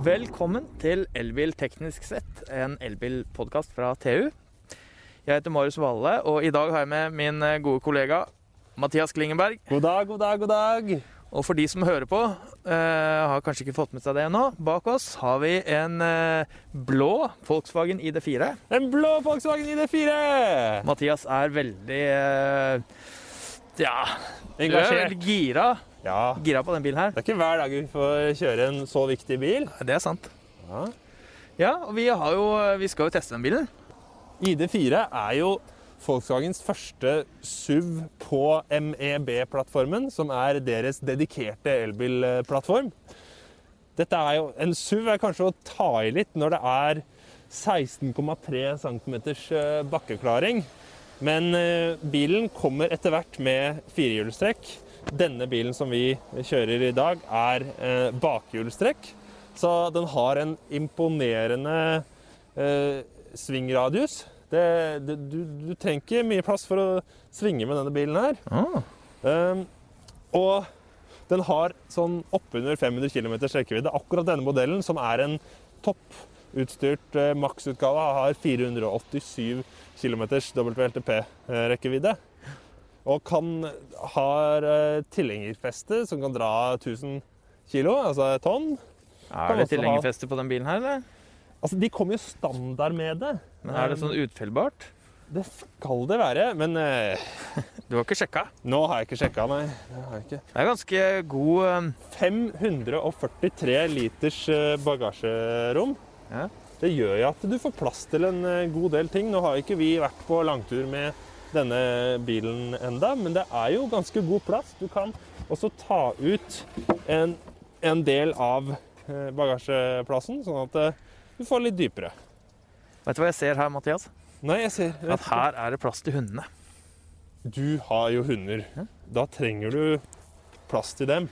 Velkommen til Elbil teknisk sett, en elbilpodkast fra TU. Jeg heter Marius Valle, og i dag har jeg med min eh, gode kollega Mathias Klingenberg. God dag, god dag, god dag. Og for de som hører på, uh, har kanskje ikke fått med seg det ennå, bak oss har vi en uh, blå Volkswagen ID4. En blå Volkswagen ID4! Mathias er veldig uh, ja, Engasjert. gira, Ja. gira på den bilen her. Det er ikke hver dag vi får kjøre en så viktig bil. Det er sant. Ja. Ja, og vi, har jo, vi skal jo teste den bilen. ID4 er jo Volkswagens første SUV på MEB-plattformen, som er deres dedikerte elbilplattform. Dette er jo, En SUV er kanskje å ta i litt når det er 16,3 cm bakkeklaring. Men eh, bilen kommer etter hvert med firehjulstrekk. Denne bilen som vi kjører i dag, er eh, bakhjulstrekk. Så den har en imponerende eh, svingradius. Det, det, du, du trenger ikke mye plass for å svinge med denne bilen her. Ah. Um, og den har sånn oppunder 500 km rekkevidde. Akkurat denne modellen, som er en topputstyrt eh, maksutgave, har 487 km WLTP-rekkevidde. Og kan, har uh, tilhengerfeste som kan dra 1000 kg, altså tonn. Er det tilhengerfeste på den bilen her, eller? Altså, De kommer jo standard med det. Men er det sånn utfellbart? Det skal det være, men eh, Du har ikke sjekka? nå har jeg ikke sjekka, nei. Det har jeg ikke. Det er ganske god eh, 543 liters eh, bagasjerom. Ja. Det gjør jo at du får plass til en eh, god del ting. Nå har ikke vi vært på langtur med denne bilen enda, men det er jo ganske god plass. Du kan også ta ut en, en del av eh, bagasjeplassen, sånn at eh, du får litt dypere. Vet du hva jeg ser her, Mathias? Nei, jeg ser At her er det plass til hundene. Du har jo hunder. Da trenger du plass til dem.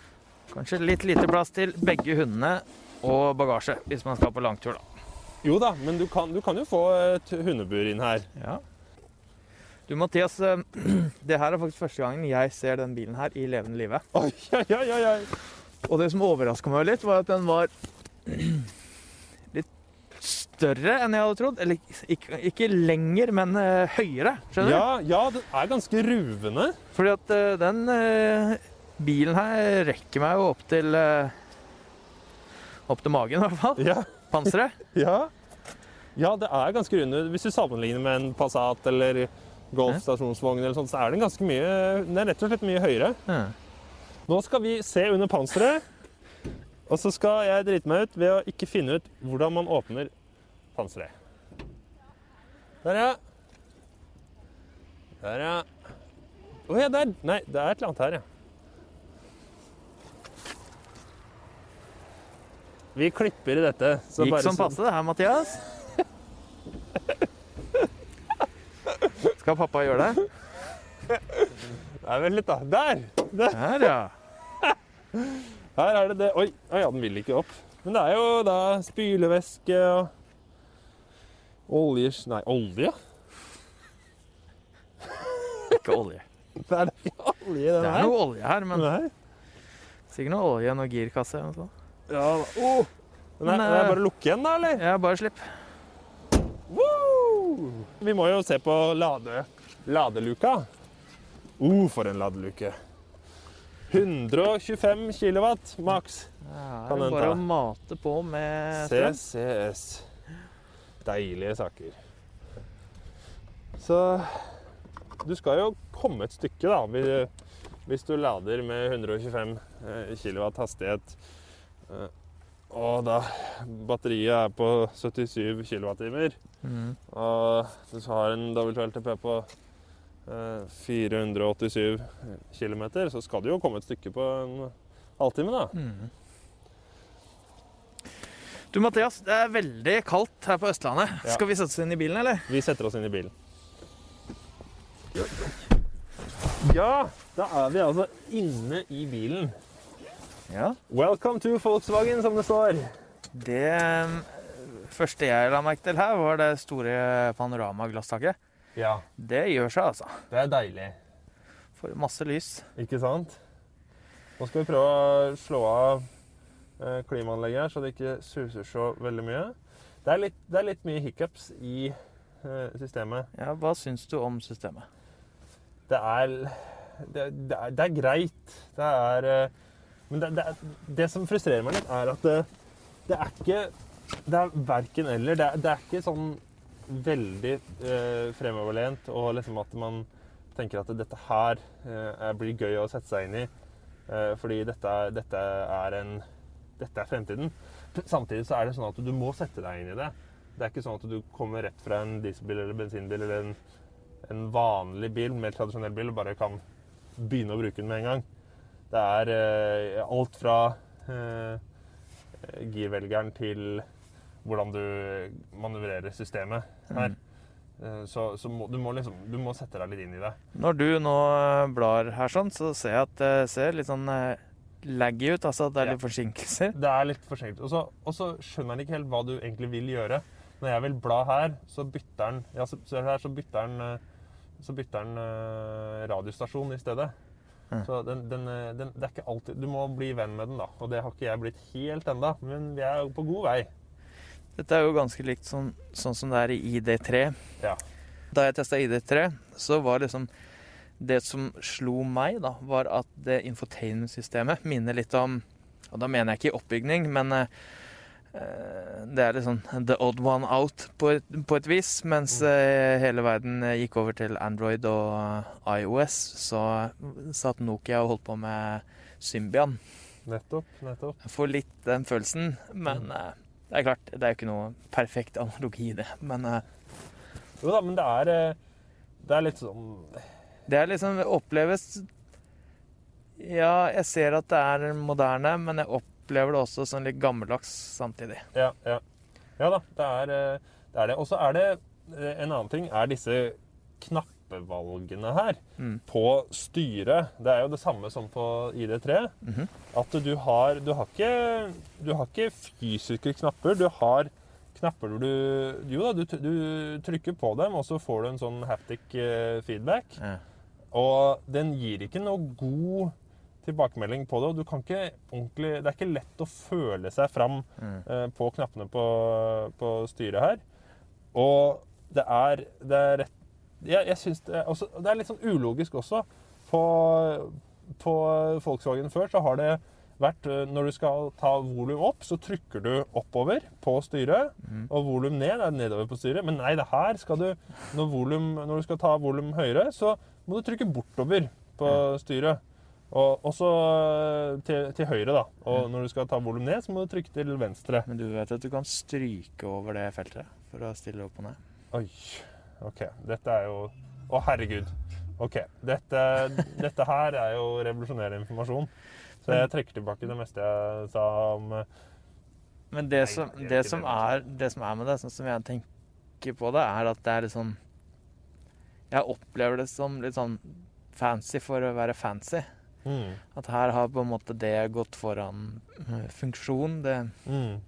Kanskje litt lite plass til begge hundene og bagasje hvis man skal på langtur, da. Jo da, men du kan, du kan jo få et hundebur inn her. Ja. Du, Mathias, eh, det her er faktisk første gangen jeg ser den bilen her i levende live. Oi, oi, oi, oi. Og det som overraska meg litt, var at den var litt større enn jeg hadde trodd. Eller ikke, ikke lenger, men eh, høyere. Skjønner du? Ja, ja, den er ganske ruvende. Fordi at eh, den bilen her rekker meg jo opp til Opp til magen, i hvert fall. Ja, Panseret. ja. ja, det er ganske runde. Hvis du sammenligner med en Passat eller Golf stasjonsvogn, eller sånt, så er den ganske mye Den er rett og slett mye høyere. Ja. Nå skal vi se under panseret, og så skal jeg drite meg ut ved å ikke finne ut hvordan man åpner panseret. Der, ja. Der, ja. Å ja, der. Nei, det er et eller annet her, ja. Vi klipper i dette. så Gikk som passe det her, Mathias. Skal pappa gjøre det? Nei, vent litt, da. Der! Der. Her, ja. Her er det det. Oi, oi, ja, den vil ikke opp. Men det er jo da spylevæske og oljer Nei, olje? Ikke olje. Det er ikke olje i Det er noe olje her, men Nei. sikkert noe olje, noe girkasse og sånn. Ja, oh. Den er, Men, den er bare lukke igjen, da, eller? Ja, bare slipp. Vi må jo se på lade, ladeluka. Uh, for en ladeluke. 125 kilowatt maks. Ja, det er bare å mate på med strøm. CCS. Deilige saker. Så du skal jo komme et stykke, da, hvis- hvis du lader med 125 kW hastighet. Eh, Og da batteriet er på 77 kWh. Mm. og du har en WLTP på eh, 487 km, så skal du jo komme et stykke på en halvtime, da. Mm. Du Mathias, det er veldig kaldt her på Østlandet. Ja. Skal vi sette oss inn i bilen, eller? Vi setter oss inn i bilen. Ja, da er vi altså inne i bilen. Ja. Welcome to Volkswagen, som det står. Det eh, første jeg la merke til her, var det store panoramaglasstaket. Ja, Det gjør seg, altså. det er deilig. Får masse lys. Ikke sant? Nå skal vi prøve å slå av eh, klimaanlegget her, så det ikke suser så veldig mye. Det er litt, det er litt mye hiccups i eh, systemet. Ja, hva syns du om systemet? Det er Det, det, er, det er greit. Det er Men det, det, det som frustrerer meg litt, er at det, det er ikke Det er verken eller. Det er, er ikke sånn veldig eh, fremoverlent og liksom at man tenker at dette her eh, blir gøy å sette seg inn i. Eh, fordi dette, dette er en Dette er fremtiden. Samtidig så er det sånn at du må sette deg inn i det. Det er ikke sånn at du kommer rett fra en dieselbil eller bensinbil eller en, en vanlig bil, mer tradisjonell bil, og bare kan begynne å bruke den med en gang. Det er eh, alt fra eh, girvelgeren til hvordan du manøvrerer systemet her. Mm. Så, så må, du, må liksom, du må sette deg litt inn i det. Når du nå blar her sånn, så ser jeg at det ser litt sånn laggy ut. Altså at det er Ja. litt forsinkelser. Det er litt forsinkelser. Og så, skjønner han ikke helt hva du egentlig vil gjøre. Når jeg vil bla her, så bytter han ja, så, så bytter han, så bytter han radiostasjon i stedet. Så den, den, eh, den, det er ikke alltid Du må bli venn med den, da. Og det har ikke jeg blitt helt enda, men vi er på god vei. Dette er jo ganske likt sånn, sånn som det er i ID3. Ja. Da jeg testa ID3, så var liksom Det som slo meg, da, var at det infotainment-systemet minner litt om Og da mener jeg ikke oppbygning, men eh, det er litt sånn the odd one out på et, på et vis. Mens mm. hele verden eh, gikk over til Android og eh, iOS, så satt Nokia og holdt på med Symbian. Nettopp. nettopp. Jeg får litt den følelsen, men eh, det er klart, det er jo ikke noe perfekt analogi i det. Men eh, Jo da, men det er, eh, det er litt sånn det er liksom oppleves Ja, jeg ser at det er moderne, men jeg opplever det også som litt gammeldags samtidig. Ja, ja. ja da, det er eh, det. Er det. Og så er det eh, en annen ting, er disse knappevalgene her Mm. på styret. Det er jo det samme som på ID3. Mhm. At du har, du har ikke Du har ikke fysiske knapper. Du har knapper hvor du Jo da, du, du trykker på dem, og så får du en sånn haptic eh, feedback. Ja. Og den gir ikke noe god tilbakemelding på det. Og du kan ikke ordentlig Det er ikke lett å føle seg fram Mm. eh, på knappene på, på styret her. Og det er, det er rett Jeg, jeg syns det, også, det er litt sånn ulogisk også. På, på Volkswagen før så har det vært eh, Når du skal ta volum opp, så trykker du oppover på styret. Mm. Og volum ned er nedover på styret. Men nei, det her skal du Når, volum, når du skal ta volum høyere, så må du trykke bortover på styret. Og også til, til høyre, da. Og når du skal ta volum ned, så må du trykke til venstre. Men du vet at du kan stryke over det feltet for å stille opp og ned? Oi. OK. Dette er jo Å, herregud. OK. Dette, dette her er jo revolusjonerende informasjon. Så jeg trekker tilbake det meste jeg sa om eh, Men det som, det som, er, det som er med det, sånn som jeg tenker på det, er at det er litt sånn Jeg opplever det som litt sånn fancy for å være fancy. Mm, At her har på en måte det gått foran eh, funksjon. Det. mm,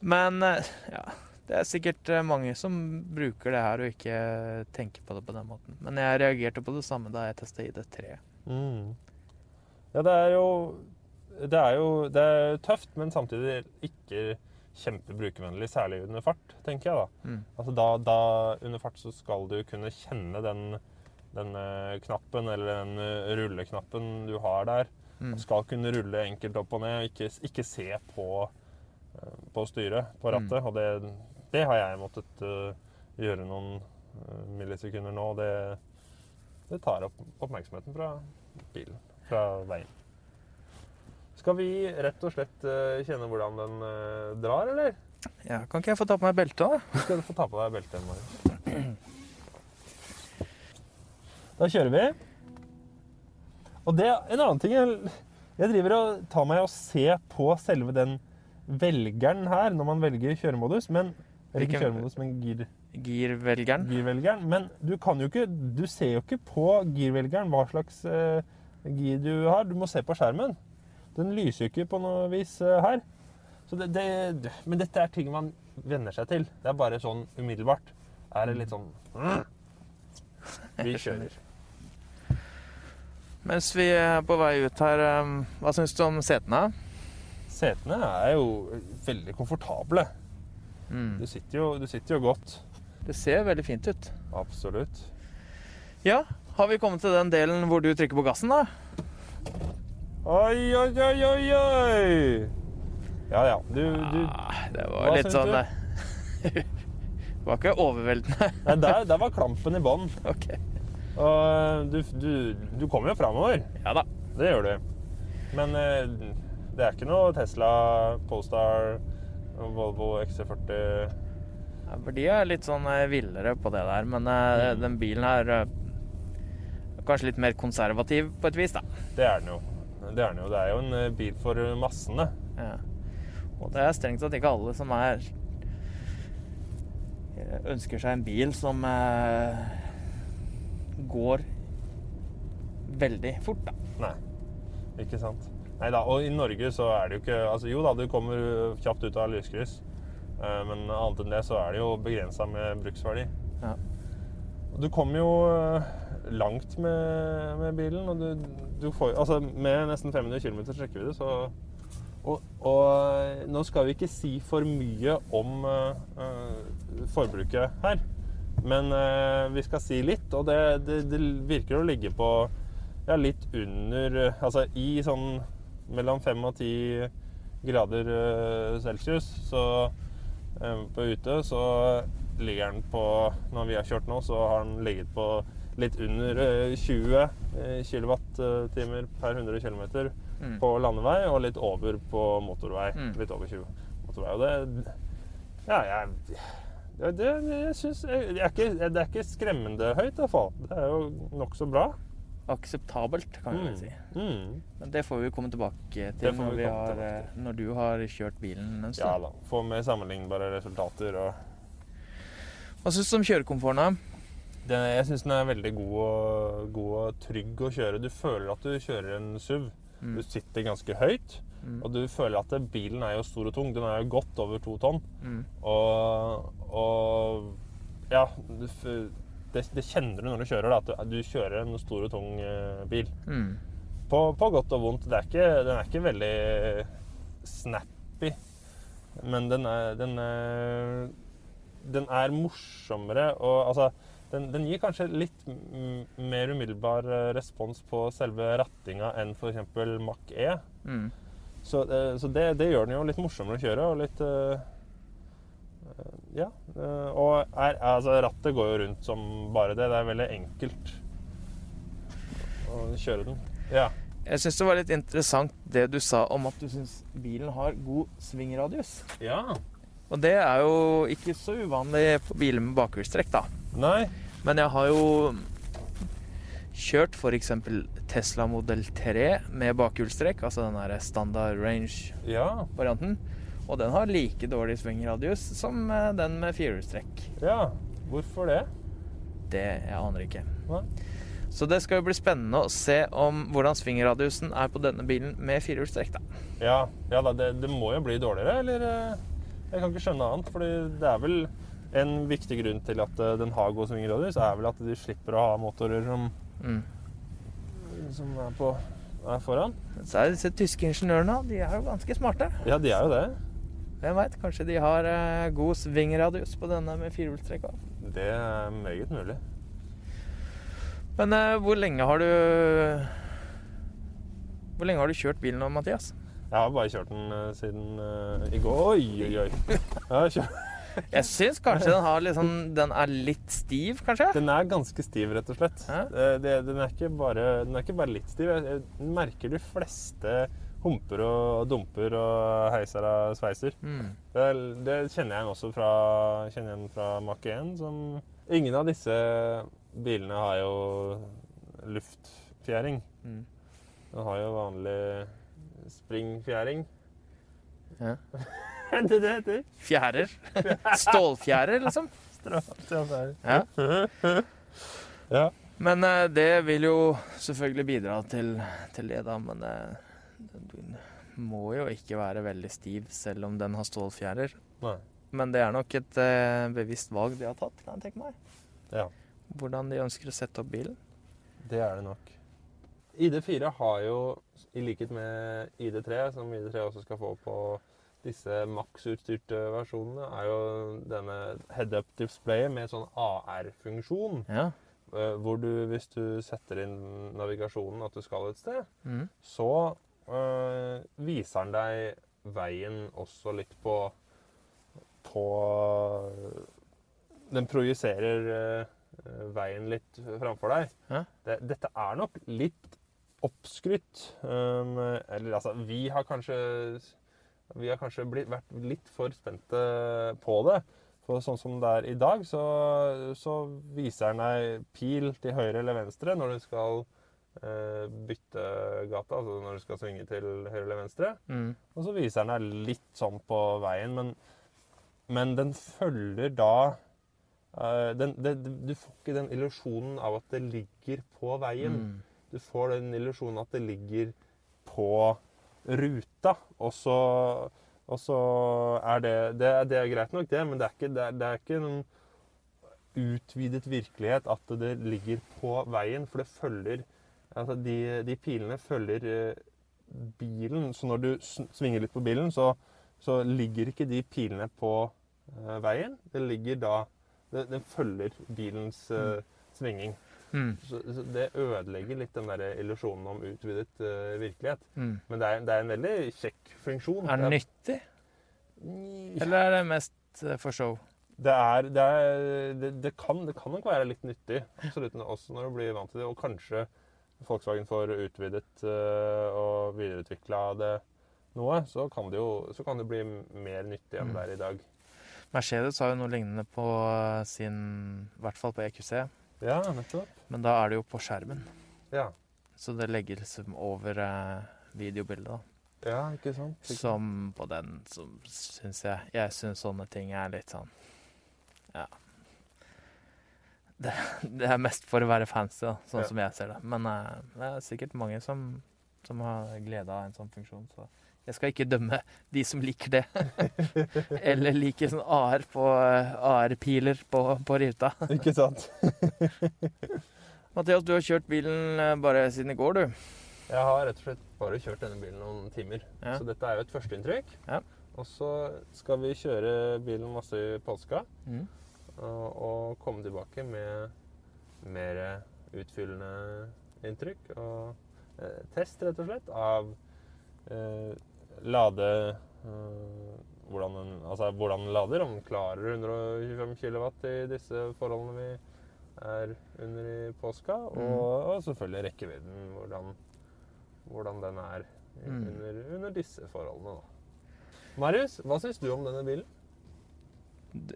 Men eh, ja, det er sikkert eh, mange som bruker det her og ikke tenker på det på den måten. Men jeg reagerte på det samme da jeg testa ID3. mm. Ja, det er jo Det er jo det er tøft, men samtidig ikke kjempebrukervennlig, særlig under fart, tenker jeg da. Mm. Altså da, da under fart så skal du kunne kjenne den, den eh, knappen, eller den eh, rulleknappen du har der. Mm. Skal kunne rulle enkelt opp og ned, ikke, ikke se på, eh, på styret, på rattet. Mm. Og det, det har jeg måttet uh, gjøre noen millisekunder nå. Det, det tar opp oppmerksomheten fra bilen, fra veien. Skal vi rett og slett uh, kjenne hvordan den uh, drar, eller? Ja, kan ikke jeg få ta på meg beltet, da? Du få ta på deg beltet, Marius. Da kjører vi. Og det er en annen ting. Jeg, jeg driver og tar meg og ser på selve den velgeren her når man velger kjøremodus. Men, eller ikke kjøremodus, men gir, Girvelgeren. girvelgeren. Men du kan jo ikke Du ser jo ikke på girvelgeren hva slags uh, gir du har. Du må se på skjermen. Den lyser jo ikke på noe vis uh, her. Så det, det, men dette er ting man venner seg til. Det er bare sånn umiddelbart. Er det litt sånn Vi kjører. Mens vi er på vei ut her, um, hva syns du om setene? Setene er jo veldig komfortable. Mm. Du sitter jo, du sitter jo godt. Det ser veldig fint ut. Absolutt. Ja, har vi kommet til den delen hvor du trykker på gassen, da? Oi, oi, oi, oi, oi! Ja, ja. Du, du Ah, det var Hva litt sånn Det var ikke overveldende. Nei, der, der var klampen i bånn. ok. Og du, du, du kommer jo framover. Ja da. Det gjør du. Men eh, det er ikke noe Tesla, Polestar, Volvo XC40 Ja, for de er litt sånn eh, villere på det der, men eh, Mm. den bilen er eh, kanskje litt mer konservativ på et vis, da. Det er den jo. Det er den jo. Det er jo en eh, bil for massene. Ja. Og det er strengt tatt ikke alle som er eh, ønsker seg en bil som eh, går veldig fort, da. Nei, ikke sant. Nei da, og i Norge så er det jo ikke Altså jo da, du kommer kjapt ut av lyskryss, eh, men annet enn det så er det jo begrensa med bruksverdi. Ja. Du kommer jo eh, langt med, med bilen, og du, du får Altså med nesten 500 km rekkevidde, så og, og eh, nå skal vi ikke si for mye om eh, forbruket her, men eh, vi skal si litt, og det, det, det virker å ligge på ja, litt under eh, Altså i sånn mellom 5 og 10 grader eh, celsius, så eh, på ute så ligger den på Når vi har kjørt nå, så har den ligget på litt under eh, 20 kilowattimer kWt per 100 km Mm. på landevei, og litt over på motorvei. Mm. Litt over 20 motorvei. Og det Ja, jeg ja, det, jeg synes, det, er ikke, det er ikke skremmende høyt, i hvert fall. Det er jo nokså bra. Akseptabelt, kan vi vel si. Mm. Men det får vi komme tilbake til når, vi vi har, tilbake til. når du har kjørt bilen en Ja da. Få mer sammenlignbare resultater. Og Hva syns du om kjørekomforten? den, jeg syns den er veldig god og, god og trygg å kjøre. Du føler at du kjører en SUV. Mm. Du sitter ganske høyt, Mm. og du føler at bilen er jo stor og tung. Den er jo godt over to tonn. Mm. Og, og ja det, det kjenner du når du kjører, da, at du, du kjører en stor og tung eh, bil. Mm. På, på godt og vondt. Er ikke, den er ikke veldig snappy, men den er, den er, den er morsommere og altså den, den gir kanskje litt mer umiddelbar eh, respons på selve rattinga enn f.eks. Mac E. Mm. Så, eh, så det, det gjør den jo litt morsommere å kjøre og litt eh, Ja. og er, altså, rattet går jo rundt som bare det. Det er veldig enkelt å kjøre den. Ja. Jeg syns det var litt interessant det du sa om at du syns bilen har god svingradius. ja. Og det er jo ikke så uvanlig på biler med bakhjulstrekk, da. Nei. Men jeg har jo kjørt f.eks. Tesla modell 3 med bakhjulstrekk, altså den der standard range-varianten. Ja. Og den har like dårlig svingradius som eh, den med firehjulstrekk. Ja. Hvorfor det? Det jeg aner ikke. Nei. Så det skal jo bli spennende å se om hvordan svingradiusen er på denne bilen med firehjulstrekk, da. Ja, ja det, det må jo bli dårligere, eller? eh, Jeg kan ikke skjønne annet, fordi det er vel en viktig grunn til at eh, den har god svingradius, er vel at de slipper å ha motorer som, Mm. som er, på, er foran. Så er disse tyske ingeniørene de er jo ganske smarte. Ja, de er jo det. Hvem veit? Kanskje de har eh, god svingradius på denne med firehjulstrekk òg. Det er meget mulig. Men eh, hvor lenge har du Hvor lenge har du kjørt bilen nå, Mathias? Jeg har bare kjørt den eh, siden eh, i går. Oi, oi, oi. Jeg har kjørt. Jeg syns kanskje den, sånn, den er litt stiv, kanskje? Den er ganske stiv, rett og slett. Det, det, den, er ikke bare, den er ikke bare litt stiv. Jeg merker de fleste humper og dumper og heiser og sveiser. Mm. Det, det kjenner jeg også fra, kjenner jeg fra Mach 1. Som ingen av disse bilene har jo luftfjæring. Mm. Den har jo vanlig springfjæring. Ja. Er det det heter? Fjærer. Stålfjærer, liksom. Ja. Ja. Men eh, det vil jo selvfølgelig bidra til, til det, da. Men eh, den må jo ikke være veldig stiv, selv om den har stålfjærer. Nei. Men det er nok et eh, bevisst valg de har tatt, kan jeg tenke meg. Ja, Hvordan de ønsker å sette opp bilen. det er det nok. ID4 har jo, i likhet med ID3, som ID3 også skal få på disse Max-utstyrte versjonene, er jo denne head-up displayet med sånn AR-funksjon. Ja. eh, Hvor du, hvis du setter inn navigasjonen at du skal et sted, Mm. så øh, viser den deg veien også litt på På Den projiserer øh, veien litt framfor deg. Ja. Det, dette er nok litt oppskrytt. Um, eller altså, vi har kanskje Vi har kanskje blitt, vært litt for spente på det. For sånn som det er i dag, så, så viser den deg pil til høyre eller venstre når du skal eh, bytte gata, altså når du skal svinge til høyre eller venstre. Mm. Og så viser den deg litt sånn på veien, men, men den følger da eh, den, det, Du får ikke den illusjonen av at det ligger på veien. Mm. Du får den illusjonen at det ligger på ruta, og så, og så er det, det Det er greit nok, det, men det er ikke, det er, det er ikke noen utvidet virkelighet at det ligger på veien, for det følger Altså, de, de pilene følger eh, bilen, så når du svinger litt på bilen, så, så ligger ikke de pilene på eh, veien. Det ligger da Den følger bilens eh, svinging. Mm. Så, så det ødelegger litt den der illusjonen om utvidet uh, virkelighet. Mm. Men det er, det er en veldig kjekk funksjon. Er den nyttig, Ja. eller er det mest eh, for show? Det, er, det, er, det, kan, det kan nok være litt nyttig, absolutt, også når du blir vant til det. Og kanskje Volkswagen får utvidet uh, og videreutvikla det noe, så kan det jo så kan det bli mer nyttig enn Mm. det er i dag. Mercedes har jo noe lignende på sin I hvert fall på EQC, Ja, nettopp. men da er det jo på skjermen. Ja, Så det legger liksom over eh, videobildet, da. ja ikke sant? Ikke? Som på den som syns jeg Jeg syns sånne ting er litt sånn Ja. Det, det er mest for å være fancy, da, sånn Ja. som jeg ser det. Men eh, det er sikkert mange som, som har glede av en sånn funksjon. Så jeg skal ikke dømme de som liker det. Eller liker sånn AR på eh, AR-piler på, på ruta. Ikke sant? Mathias, du har kjørt bilen eh, bare siden i går, du. Jeg har rett og slett bare kjørt denne bilen noen timer. Ja. Så dette er jo et førsteinntrykk. Ja. Og så skal vi kjøre bilen masse i påska Mm. og, og komme tilbake med mer utfyllende inntrykk. Og eh, test, rett og slett, av eh, lade eh, hvordan, den, altså hvordan den lader. Om den klarer 125 kW i disse forholdene vi er under i påska. Og, og selvfølgelig rekkevidden, hvordan, hvordan den er Mm. under, under disse forholdene. Da. Marius, hva syns du om denne bilen?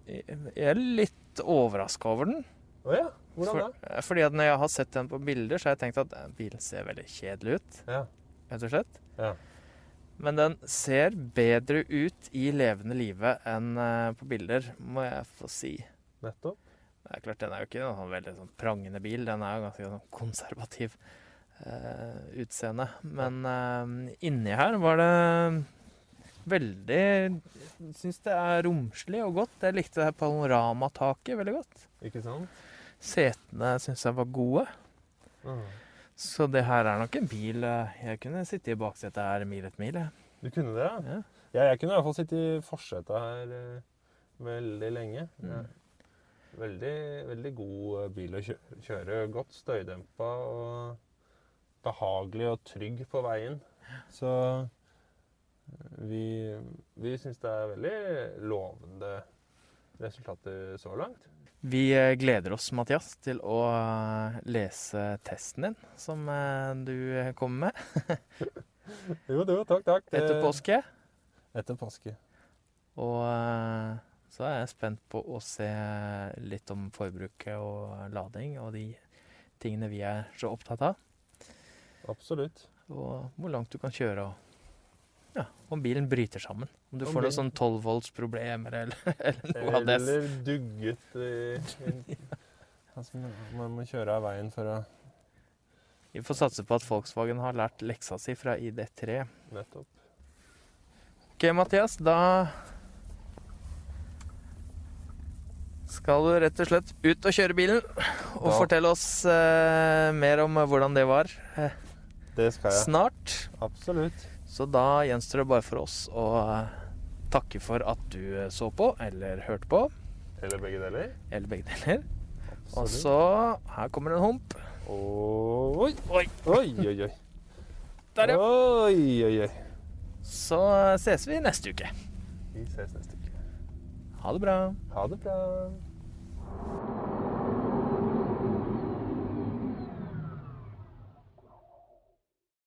Jeg er litt overraska over den. Å ja, hvordan For, da? eh, fordi at når jeg har sett den på bilder, så har jeg tenkt at eh, bilen ser veldig kjedelig ut. Ja. rett og slett. Ja. Men den ser bedre ut i levende live enn eh, på bilder, må jeg få si. Nettopp. Det er klart, Den er jo ikke noen veldig sånn prangende bil. Den er jo ganske sånn konservativ eh, utseende. Men eh, inni her var det veldig syns det er romslig og godt. Jeg likte det her panoramataket veldig godt. Ikke sant? Setene syns jeg var gode. Mm. Så det her er nok en bil eh, Jeg kunne sitte i baksetet her mil etter mil. Du kunne det, ja? Ja. Jeg kunne i hvert fall sitte i forsetet her eh, veldig lenge. Mm. Ja. Veldig, veldig god eh, bil å kjøre. kjøre. Godt støydempa og behagelig og trygg på veien. Så vi, vi syns det er veldig lovende resultater så langt. Vi eh, gleder oss, Mathias, til å eh, lese testen din, som eh, du kommer med Jo, jo, takk, takk. etter påske. Etter påske. Og så er jeg spent på å se litt om forbruket og lading og de tingene vi er så opptatt av. Absolutt. Og hvor langt du kan kjøre, og ja, om bilen bryter sammen. Om du Om får noen sånn 12 volts-problemer eller, eller noe av det. Eller dugget i, i altså, Man må kjøre av veien for å Vi får satse på at Volkswagen har lært leksa si fra ID3. Nettopp. Ok, Mathias, da skal du rett og slett ut og kjøre bilen og Da- fortelle oss eh, mer om hvordan det var. Eh, Det skal jeg. snart. Absolutt. Så da gjenstår det bare for oss å eh, takke for at du så på eller hørte på. Eller begge deler. Eller begge deler. Og så Her kommer det en hump. Oi, Oi, oi, oi. oi. der, ja. Oi, oi, oi. Så ses vi neste uke. Vi ses neste uke. Ha det bra. Ha det bra.